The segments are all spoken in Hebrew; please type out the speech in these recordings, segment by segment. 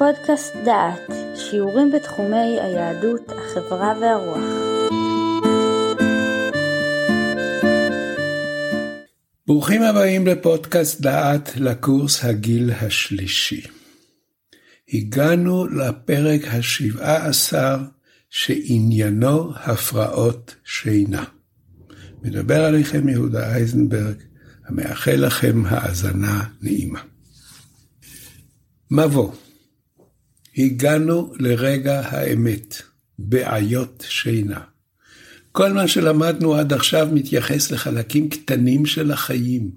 לפודקאסט דעת, שיעורים בתחומי היהדות, החברה והרוח. ברוכים הבאים לפודקאסט דעת לקורס הגיל השלישי. הגענו לפרק השבעה עשר שעניינו הפרעות שינה. מדבר עליכם יהודה אייזנברג, המאחל לכם האזנה נעימה. מבוא הגענו לרגע האמת, בעיות שינה. כל מה שלמדנו עד עכשיו מתייחס לחלקים קטנים של החיים,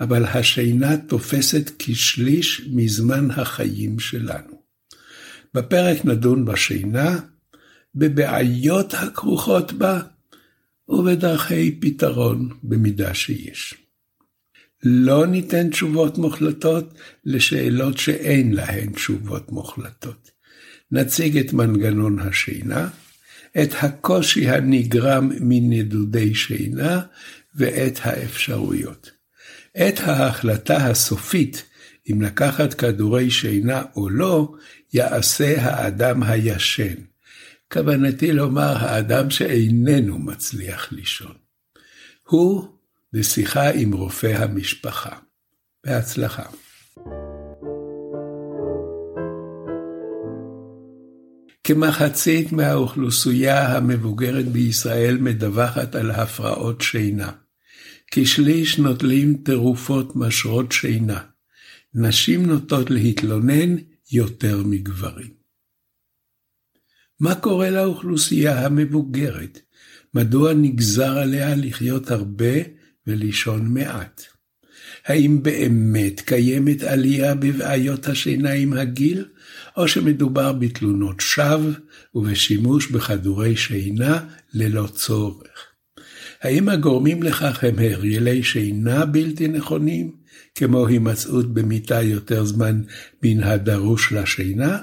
אבל השינה תופסת כשליש מזמן החיים שלנו. בפרק נדון בשינה, בבעיות הכרוכות בה, ובדרכי פתרון במידה שיש. לא ניתן תשובות מוחלטות לשאלות שאין להן תשובות מוחלטות. נציג את מנגנון השינה, את הקושי הנגרם מנדודי שינה ואת האפשרויות. את ההחלטה הסופית אם לקחת כדורי שינה או לא, יעשה האדם הישן. כוונתי לומר האדם שאיננו מצליח לישון. הוא בשיחה עם רופא המשפחה. בהצלחה. כמחצית מהאוכלוסייה המבוגרת בישראל מדווחת על הפרעות שינה. כשליש נוטלים תרופות משרות שינה. נשים נוטות להתלונן יותר מגברים. מה קורה לאוכלוסייה המבוגרת? מדוע נגזר עליה לחיות הרבה ולישון מעט. האם באמת קיימת עלייה בבעיות השינה עם הגיל, או שמדובר בתלונות שווא ובשימוש בכדורי שינה ללא צורך? האם הגורמים לכך הם הרגלי שינה בלתי נכונים, כמו הימצאות במיטה יותר זמן מן הדרוש לשינה,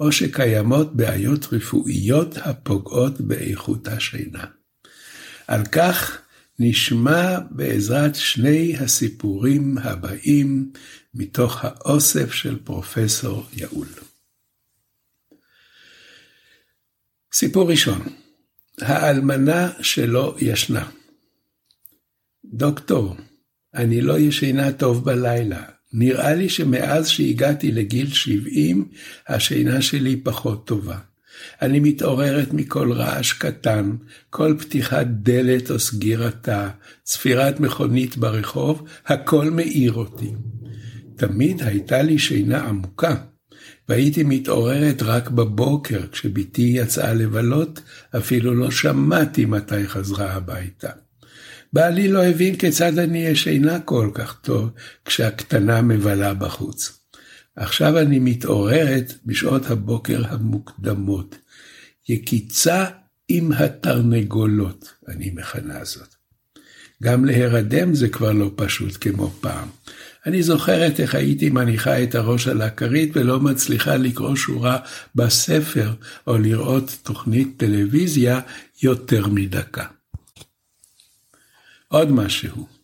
או שקיימות בעיות רפואיות הפוגעות באיכות השינה? על כך נשמע בעזרת שני הסיפורים הבאים מתוך האוסף של פרופסור יעול. סיפור ראשון, האלמנה שלא ישנה. דוקטור, אני לא ישנה טוב בלילה. נראה לי שמאז שהגעתי לגיל 70, השינה שלי פחות טובה. אני מתעוררת מכל רעש קטן, כל פתיחת דלת או סגירתה, צפירת מכונית ברחוב, הכל מאיר אותי. תמיד הייתה לי שינה עמוקה, והייתי מתעוררת רק בבוקר, כשבתי יצאה לבלות, אפילו לא שמעתי מתי חזרה הביתה. בעלי לא הבין כיצד אני ישנה כל כך טוב, כשהקטנה מבלה בחוץ. עכשיו אני מתעוררת בשעות הבוקר המוקדמות. יקיצה עם התרנגולות, אני מכנה זאת. גם להירדם זה כבר לא פשוט כמו פעם. אני זוכרת איך הייתי מניחה את הראש על הכרית ולא מצליחה לקרוא שורה בספר או לראות תוכנית טלוויזיה יותר מדקה. עוד משהו,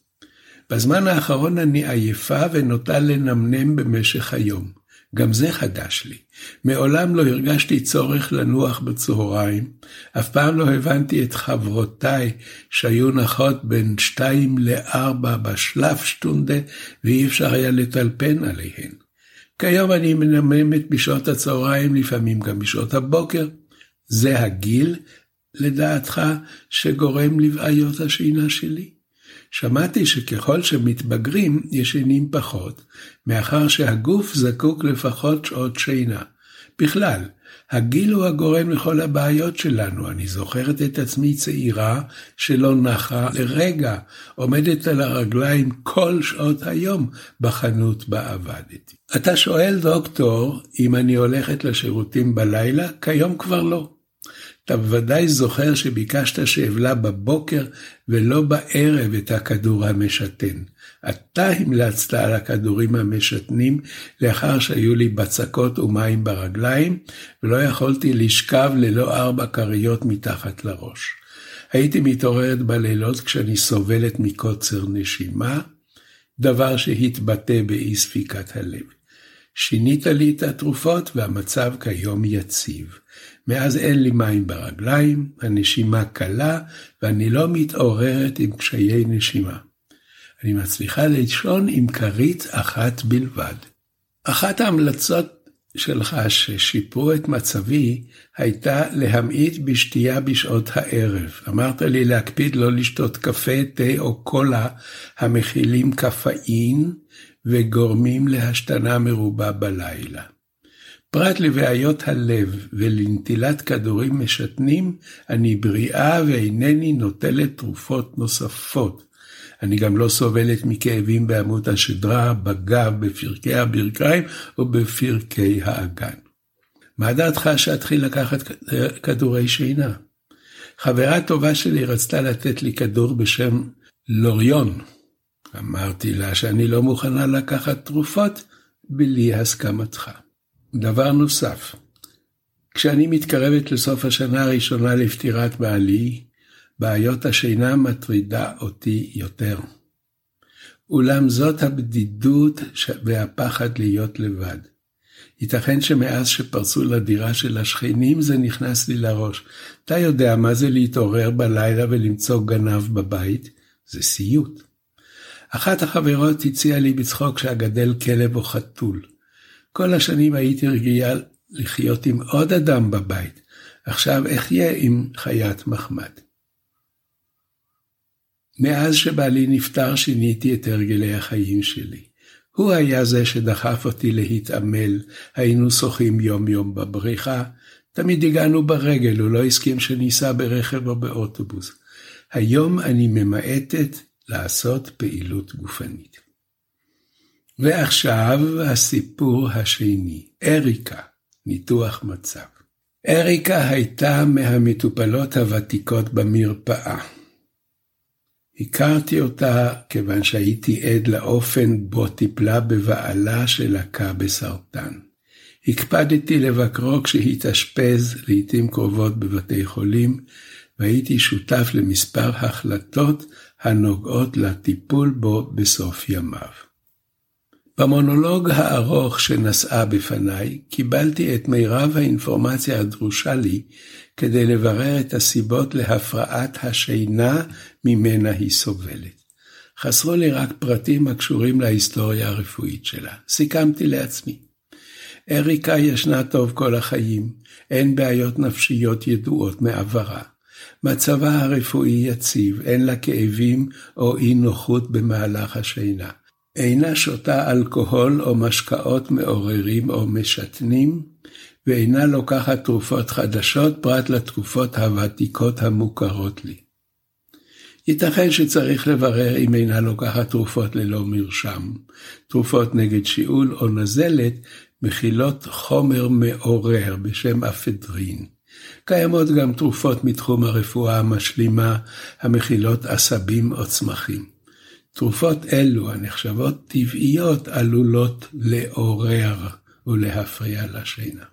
בזמן האחרון אני עייפה ונוטה לנמנם במשך היום. גם זה חדש לי. מעולם לא הרגשתי צורך לנוח בצהריים, אף פעם לא הבנתי את חברותיי שהיו נחות בין שתיים לארבע בשלף שטונדה ואי אפשר היה לטלפן עליהן. כיום אני מנממת בשעות הצהריים, לפעמים גם בשעות הבוקר. זה הגיל, לדעתך, שגורם לבעיות השינה שלי? שמעתי שככל שמתבגרים ישנים פחות, מאחר שהגוף זקוק לפחות שעות שינה. בכלל, הגיל הוא הגורם לכל הבעיות שלנו. אני זוכרת את עצמי צעירה שלא נחה לרגע, עומדת על הרגליים כל שעות היום בחנות בה עבדתי. אתה שואל, דוקטור, אם אני הולכת לשירותים בלילה? כיום כבר לא. אתה בוודאי זוכר שביקשת שאבלה בבוקר ולא בערב את הכדור המשתן. אתה המלצת על הכדורים המשתנים לאחר שהיו לי בצקות ומים ברגליים, ולא יכולתי לשכב ללא ארבע כריות מתחת לראש. הייתי מתעוררת בלילות כשאני סובלת מקוצר נשימה, דבר שהתבטא באי ספיקת הלב. שינית לי את התרופות והמצב כיום יציב. מאז אין לי מים ברגליים, הנשימה קלה ואני לא מתעוררת עם קשיי נשימה. אני מצליחה לישון עם כרית אחת בלבד. אחת ההמלצות שלך ששיפרו את מצבי הייתה להמעיט בשתייה בשעות הערב. אמרת לי להקפיד לא לשתות קפה, תה או קולה המכילים קפאין וגורמים להשתנה מרובה בלילה. פרט לבעיות הלב ולנטילת כדורים משתנים, אני בריאה ואינני נוטלת תרופות נוספות. אני גם לא סובלת מכאבים בעמוד השדרה, בגב, בפרקי הברכיים או בפרקי האגן. מה דעתך שאתחיל לקחת כדורי שינה? חברה טובה שלי רצתה לתת לי כדור בשם לוריון. אמרתי לה שאני לא מוכנה לקחת תרופות בלי הסכמתך. דבר נוסף, כשאני מתקרבת לסוף השנה הראשונה לפטירת בעלי, בעיות השינה מטרידה אותי יותר. אולם זאת הבדידות והפחד להיות לבד. ייתכן שמאז שפרצו לדירה של השכנים זה נכנס לי לראש. אתה יודע מה זה להתעורר בלילה ולמצוא גנב בבית? זה סיוט. אחת החברות הציעה לי בצחוק שאגדל כלב או חתול. כל השנים הייתי רגילה לחיות עם עוד אדם בבית. עכשיו אחיה עם חיית מחמד. מאז שבעלי נפטר שיניתי את הרגלי החיים שלי. הוא היה זה שדחף אותי להתעמל, היינו שוחים יום יום בבריכה, תמיד הגענו ברגל, הוא לא הסכים שניסע ברכב או באוטובוס. היום אני ממעטת לעשות פעילות גופנית. ועכשיו הסיפור השני, אריקה, ניתוח מצב. אריקה הייתה מהמטופלות הוותיקות במרפאה. הכרתי אותה כיוון שהייתי עד לאופן בו טיפלה בבעלה שלקה בסרטן. הקפדתי לבקרו כשהתאשפז לעתים קרובות בבתי חולים, והייתי שותף למספר החלטות הנוגעות לטיפול בו בסוף ימיו. במונולוג הארוך שנשאה בפניי, קיבלתי את מירב האינפורמציה הדרושה לי כדי לברר את הסיבות להפרעת השינה ממנה היא סובלת. חסרו לי רק פרטים הקשורים להיסטוריה הרפואית שלה. סיכמתי לעצמי. אריקה ישנה טוב כל החיים, אין בעיות נפשיות ידועות מעברה. מצבה הרפואי יציב, אין לה כאבים או אי נוחות במהלך השינה. אינה שותה אלכוהול או משקאות מעוררים או משתנים, ואינה לוקחת תרופות חדשות פרט לתרופות הוותיקות המוכרות לי. ייתכן שצריך לברר אם אינה לוקחת תרופות ללא מרשם. תרופות נגד שיעול או נזלת מכילות חומר מעורר בשם אפדרין. קיימות גם תרופות מתחום הרפואה המשלימה המכילות עשבים או צמחים. תרופות אלו הנחשבות טבעיות עלולות לעורר ולהפריע לשינה.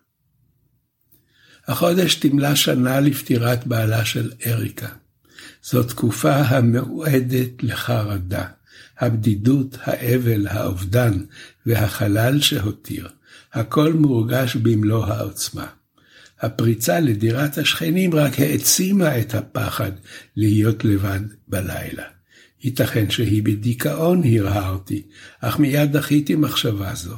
החודש תמלה שנה לפטירת בעלה של אריקה. זו תקופה המועדת לחרדה, הבדידות, האבל, האובדן והחלל שהותיר. הכל מורגש במלוא העוצמה. הפריצה לדירת השכנים רק העצימה את הפחד להיות לבד בלילה. ייתכן שהיא בדיכאון, הרהרתי, אך מיד דחיתי מחשבה זו.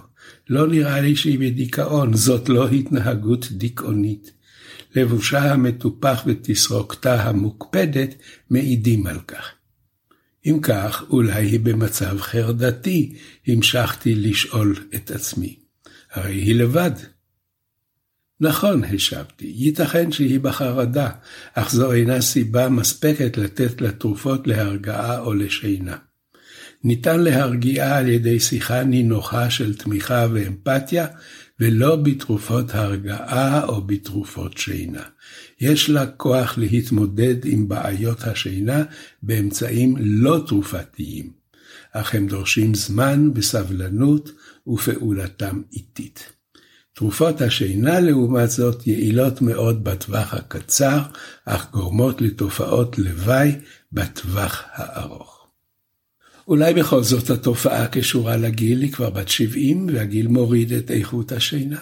לא נראה לי שהיא בדיכאון, זאת לא התנהגות דיכאונית. לבושה המטופח ותסרוקתה המוקפדת מעידים על כך. אם כך, אולי היא במצב חרדתי, המשכתי לשאול את עצמי. הרי היא לבד. נכון, השבתי, ייתכן שהיא בחרדה, אך זו אינה סיבה מספקת לתת לה תרופות להרגעה או לשינה. ניתן להרגיעה על ידי שיחה נינוחה של תמיכה ואמפתיה, ולא בתרופות הרגעה או בתרופות שינה. יש לה כוח להתמודד עם בעיות השינה באמצעים לא תרופתיים, אך הם דורשים זמן וסבלנות ופעולתם איטית. תרופות השינה לעומת זאת יעילות מאוד בטווח הקצר, אך גורמות לתופעות לוואי בטווח הארוך. אולי בכל זאת התופעה קשורה לגיל, היא כבר בת 70 והגיל מוריד את איכות השינה.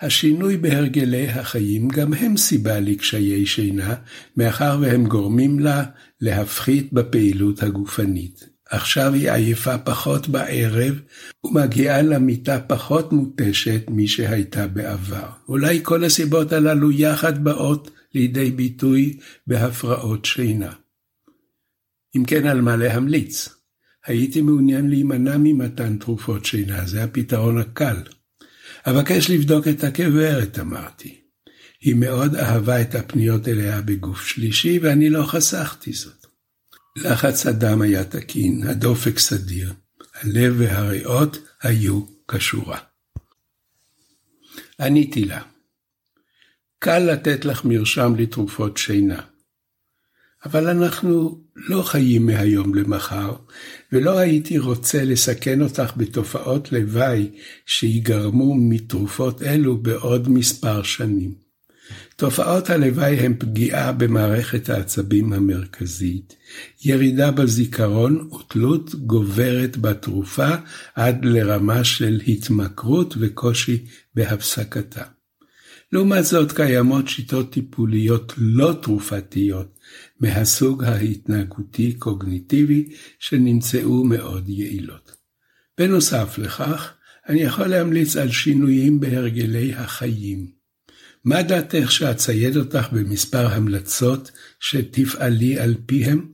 השינוי בהרגלי החיים גם הם סיבה לקשיי שינה, מאחר והם גורמים לה להפחית בפעילות הגופנית. עכשיו היא עייפה פחות בערב, ומגיעה למיטה פחות מותשת משהייתה בעבר. אולי כל הסיבות הללו יחד באות לידי ביטוי בהפרעות שינה. אם כן, על מה להמליץ? הייתי מעוניין להימנע ממתן תרופות שינה, זה הפתרון הקל. אבקש לבדוק את הכוורת, אמרתי. היא מאוד אהבה את הפניות אליה בגוף שלישי, ואני לא חסכתי זאת. לחץ הדם היה תקין, הדופק סדיר, הלב והריאות היו כשורה. עניתי לה, קל לתת לך מרשם לתרופות שינה, אבל אנחנו לא חיים מהיום למחר, ולא הייתי רוצה לסכן אותך בתופעות לוואי שיגרמו מתרופות אלו בעוד מספר שנים. תופעות הלוואי הן פגיעה במערכת העצבים המרכזית, ירידה בזיכרון ותלות גוברת בתרופה עד לרמה של התמכרות וקושי בהפסקתה. לעומת זאת קיימות שיטות טיפוליות לא תרופתיות מהסוג ההתנהגותי-קוגניטיבי שנמצאו מאוד יעילות. בנוסף לכך, אני יכול להמליץ על שינויים בהרגלי החיים. מה דעתך שאצייד אותך במספר המלצות שתפעלי על פיהם?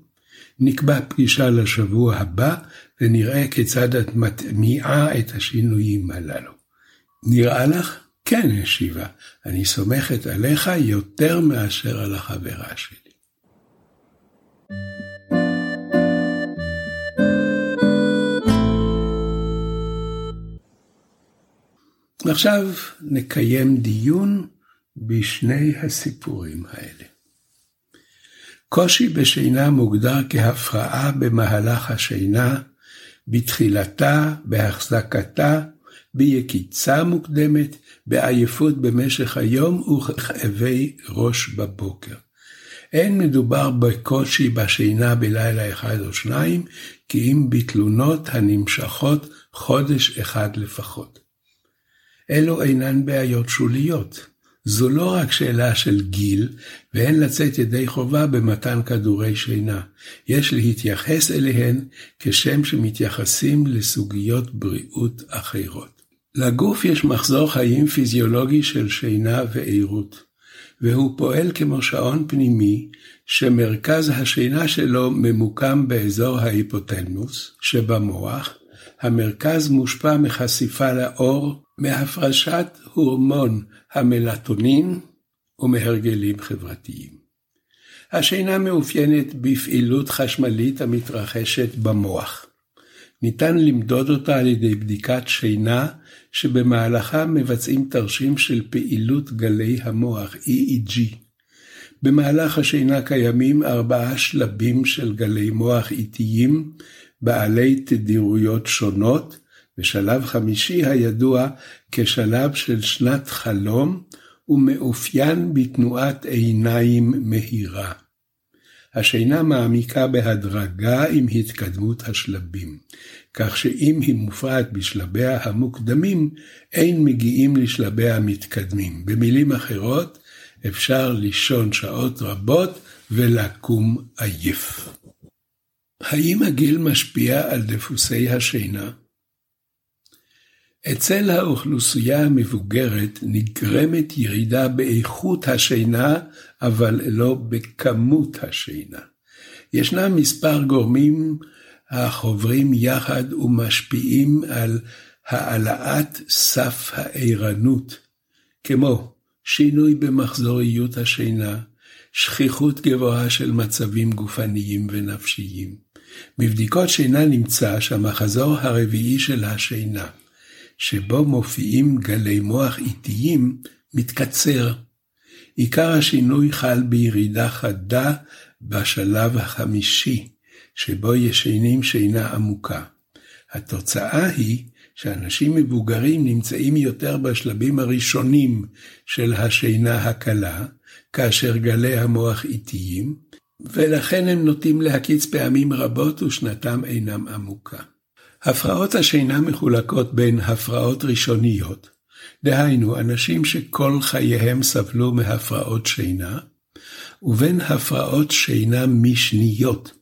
נקבע פגישה לשבוע הבא ונראה כיצד את מטמיעה את השינויים הללו. נראה לך? כן, השיבה, אני סומכת עליך יותר מאשר על החברה שלי. ועכשיו נקיים דיון בשני הסיפורים האלה. קושי בשינה מוגדר כהפרעה במהלך השינה, בתחילתה, בהחזקתה, ביקיצה מוקדמת, בעייפות במשך היום וכאבי ראש בבוקר. אין מדובר בקושי בשינה בלילה אחד או שניים, כי אם בתלונות הנמשכות חודש אחד לפחות. אלו אינן בעיות שוליות. זו לא רק שאלה של גיל, ואין לצאת ידי חובה במתן כדורי שינה. יש להתייחס אליהן כשם שמתייחסים לסוגיות בריאות אחרות. לגוף יש מחזור חיים פיזיולוגי של שינה ועירות, והוא פועל כמו שעון פנימי, שמרכז השינה שלו ממוקם באזור ההיפותלמוס שבמוח, המרכז מושפע מחשיפה לאור, מהפרשת הורמון המלטונין ומהרגלים חברתיים. השינה מאופיינת בפעילות חשמלית המתרחשת במוח. ניתן למדוד אותה על ידי בדיקת שינה שבמהלכה מבצעים תרשים של פעילות גלי המוח EEG. במהלך השינה קיימים ארבעה שלבים של גלי מוח איטיים בעלי תדירויות שונות, ושלב חמישי הידוע כשלב של שנת חלום, ומאופיין בתנועת עיניים מהירה. השינה מעמיקה בהדרגה עם התקדמות השלבים, כך שאם היא מופרעת בשלביה המוקדמים, אין מגיעים לשלביה המתקדמים. במילים אחרות, אפשר לישון שעות רבות ולקום עייף. האם הגיל משפיע על דפוסי השינה? אצל האוכלוסייה המבוגרת נגרמת ירידה באיכות השינה, אבל לא בכמות השינה. ישנם מספר גורמים החוברים יחד ומשפיעים על העלאת סף הערנות, כמו שינוי במחזוריות השינה, שכיחות גבוהה של מצבים גופניים ונפשיים. בבדיקות שינה נמצא שהמחזור הרביעי של השינה, שבו מופיעים גלי מוח איטיים, מתקצר. עיקר השינוי חל בירידה חדה בשלב החמישי, שבו ישנים שינה עמוקה. התוצאה היא שאנשים מבוגרים נמצאים יותר בשלבים הראשונים של השינה הקלה, כאשר גלי המוח איטיים, ולכן הם נוטים להקיץ פעמים רבות ושנתם אינם עמוקה. הפרעות השינה מחולקות בין הפרעות ראשוניות, דהיינו אנשים שכל חייהם סבלו מהפרעות שינה, ובין הפרעות שינה משניות,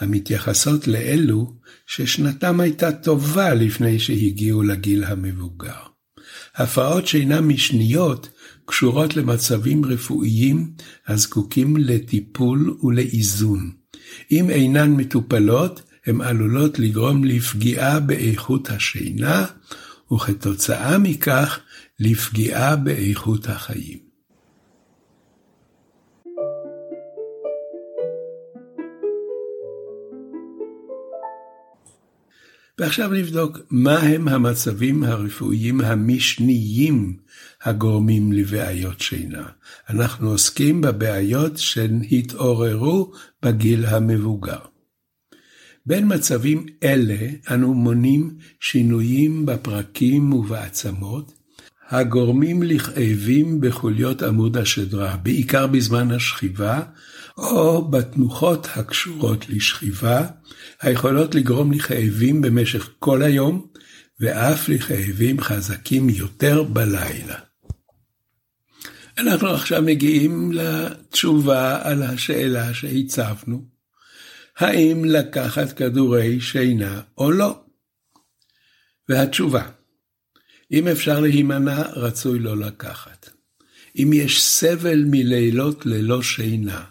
המתייחסות לאלו ששנתם הייתה טובה לפני שהגיעו לגיל המבוגר. הפרעות שינה משניות קשורות למצבים רפואיים הזקוקים לטיפול ולאיזון. אם אינן מטופלות, הן עלולות לגרום לפגיעה באיכות השינה, וכתוצאה מכך לפגיעה באיכות החיים. ועכשיו נבדוק מהם המצבים הרפואיים המשניים הגורמים לבעיות שינה. אנחנו עוסקים בבעיות שהתעוררו בגיל המבוגר. בין מצבים אלה אנו מונים שינויים בפרקים ובעצמות, הגורמים לכאבים בחוליות עמוד השדרה, בעיקר בזמן השכיבה, או בתנוחות הקשורות לשכיבה, היכולות לגרום לכאבים במשך כל היום, ואף לכאבים חזקים יותר בלילה. אנחנו עכשיו מגיעים לתשובה על השאלה שהצבנו, האם לקחת כדורי שינה או לא? והתשובה, אם אפשר להימנע, רצוי לא לקחת. אם יש סבל מלילות ללא שינה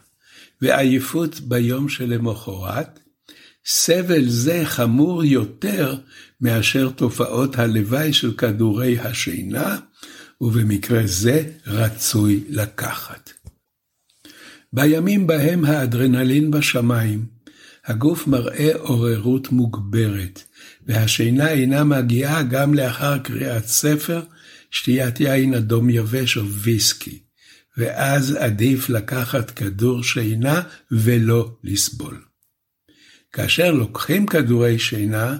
ועייפות ביום שלמחרת, סבל זה חמור יותר מאשר תופעות הלוואי של כדורי השינה, ובמקרה זה רצוי לקחת. בימים בהם האדרנלין בשמיים, הגוף מראה עוררות מוגברת, והשינה אינה מגיעה גם לאחר קריאת ספר, שתיית יין אדום יבש או ויסקי, ואז עדיף לקחת כדור שינה ולא לסבול. כאשר לוקחים כדורי שינה,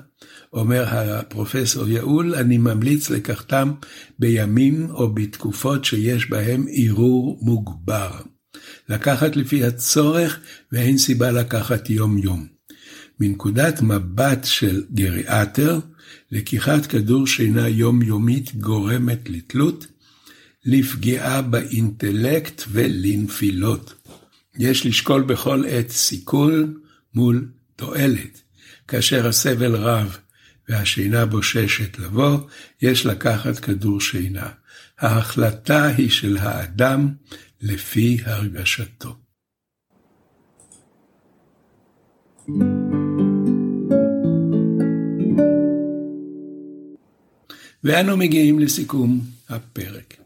אומר הפרופסור יעול, אני ממליץ לקחתם בימים או בתקופות שיש בהם ערעור מוגבר. לקחת לפי הצורך ואין סיבה לקחת יום-יום. מנקודת מבט של גריאטר, לקיחת כדור שינה יומיומית גורמת לתלות, לפגיעה באינטלקט ולנפילות. יש לשקול בכל עת סיכול מול תועלת. כאשר הסבל רב והשינה בוששת לבוא, יש לקחת כדור שינה. ההחלטה היא של האדם לפי הרגשתו. ואנו מגיעים לסיכום הפרק.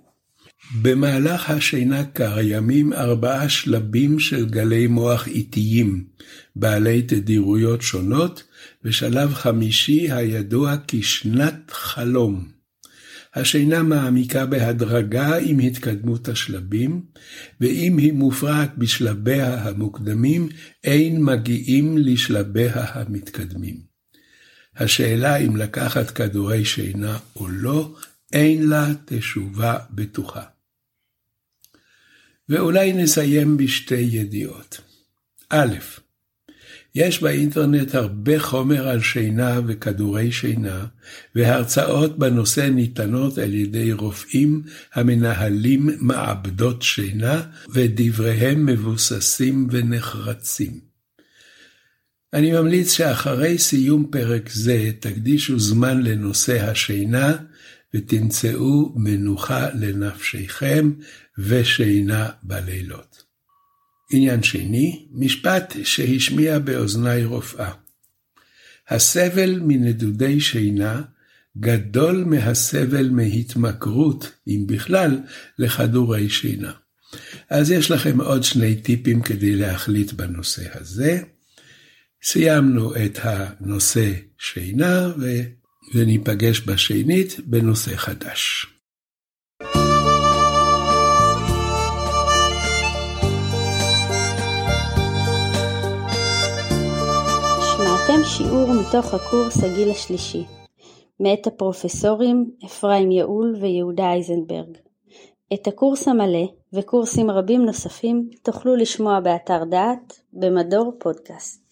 במהלך השינה קיימים ארבעה שלבים של גלי מוח איטיים, בעלי תדירויות שונות, ושלב חמישי הידוע כשנת חלום. השינה מעמיקה בהדרגה עם התקדמות השלבים, ואם היא מופרעת בשלביה המוקדמים, אין מגיעים לשלביה המתקדמים. השאלה אם לקחת כדורי שינה או לא, אין לה תשובה בטוחה. ואולי נסיים בשתי ידיעות. א', יש באינטרנט הרבה חומר על שינה וכדורי שינה, והרצאות בנושא ניתנות על ידי רופאים המנהלים מעבדות שינה, ודבריהם מבוססים ונחרצים. אני ממליץ שאחרי סיום פרק זה תקדישו זמן לנושא השינה, ותמצאו מנוחה לנפשכם ושינה בלילות. עניין שני, משפט שהשמיע באוזני רופאה. הסבל מנדודי שינה גדול מהסבל מהתמכרות, אם בכלל, לכדורי שינה. אז יש לכם עוד שני טיפים כדי להחליט בנושא הזה. סיימנו את הנושא שינה ו... וניפגש בשנית בנושא חדש. שמעתם שיעור מתוך הקורס הגיל השלישי, מאת הפרופסורים אפרים יעול ויהודה אייזנברג. את הקורס המלא וקורסים רבים נוספים תוכלו לשמוע באתר דעת במדור פודקאסט.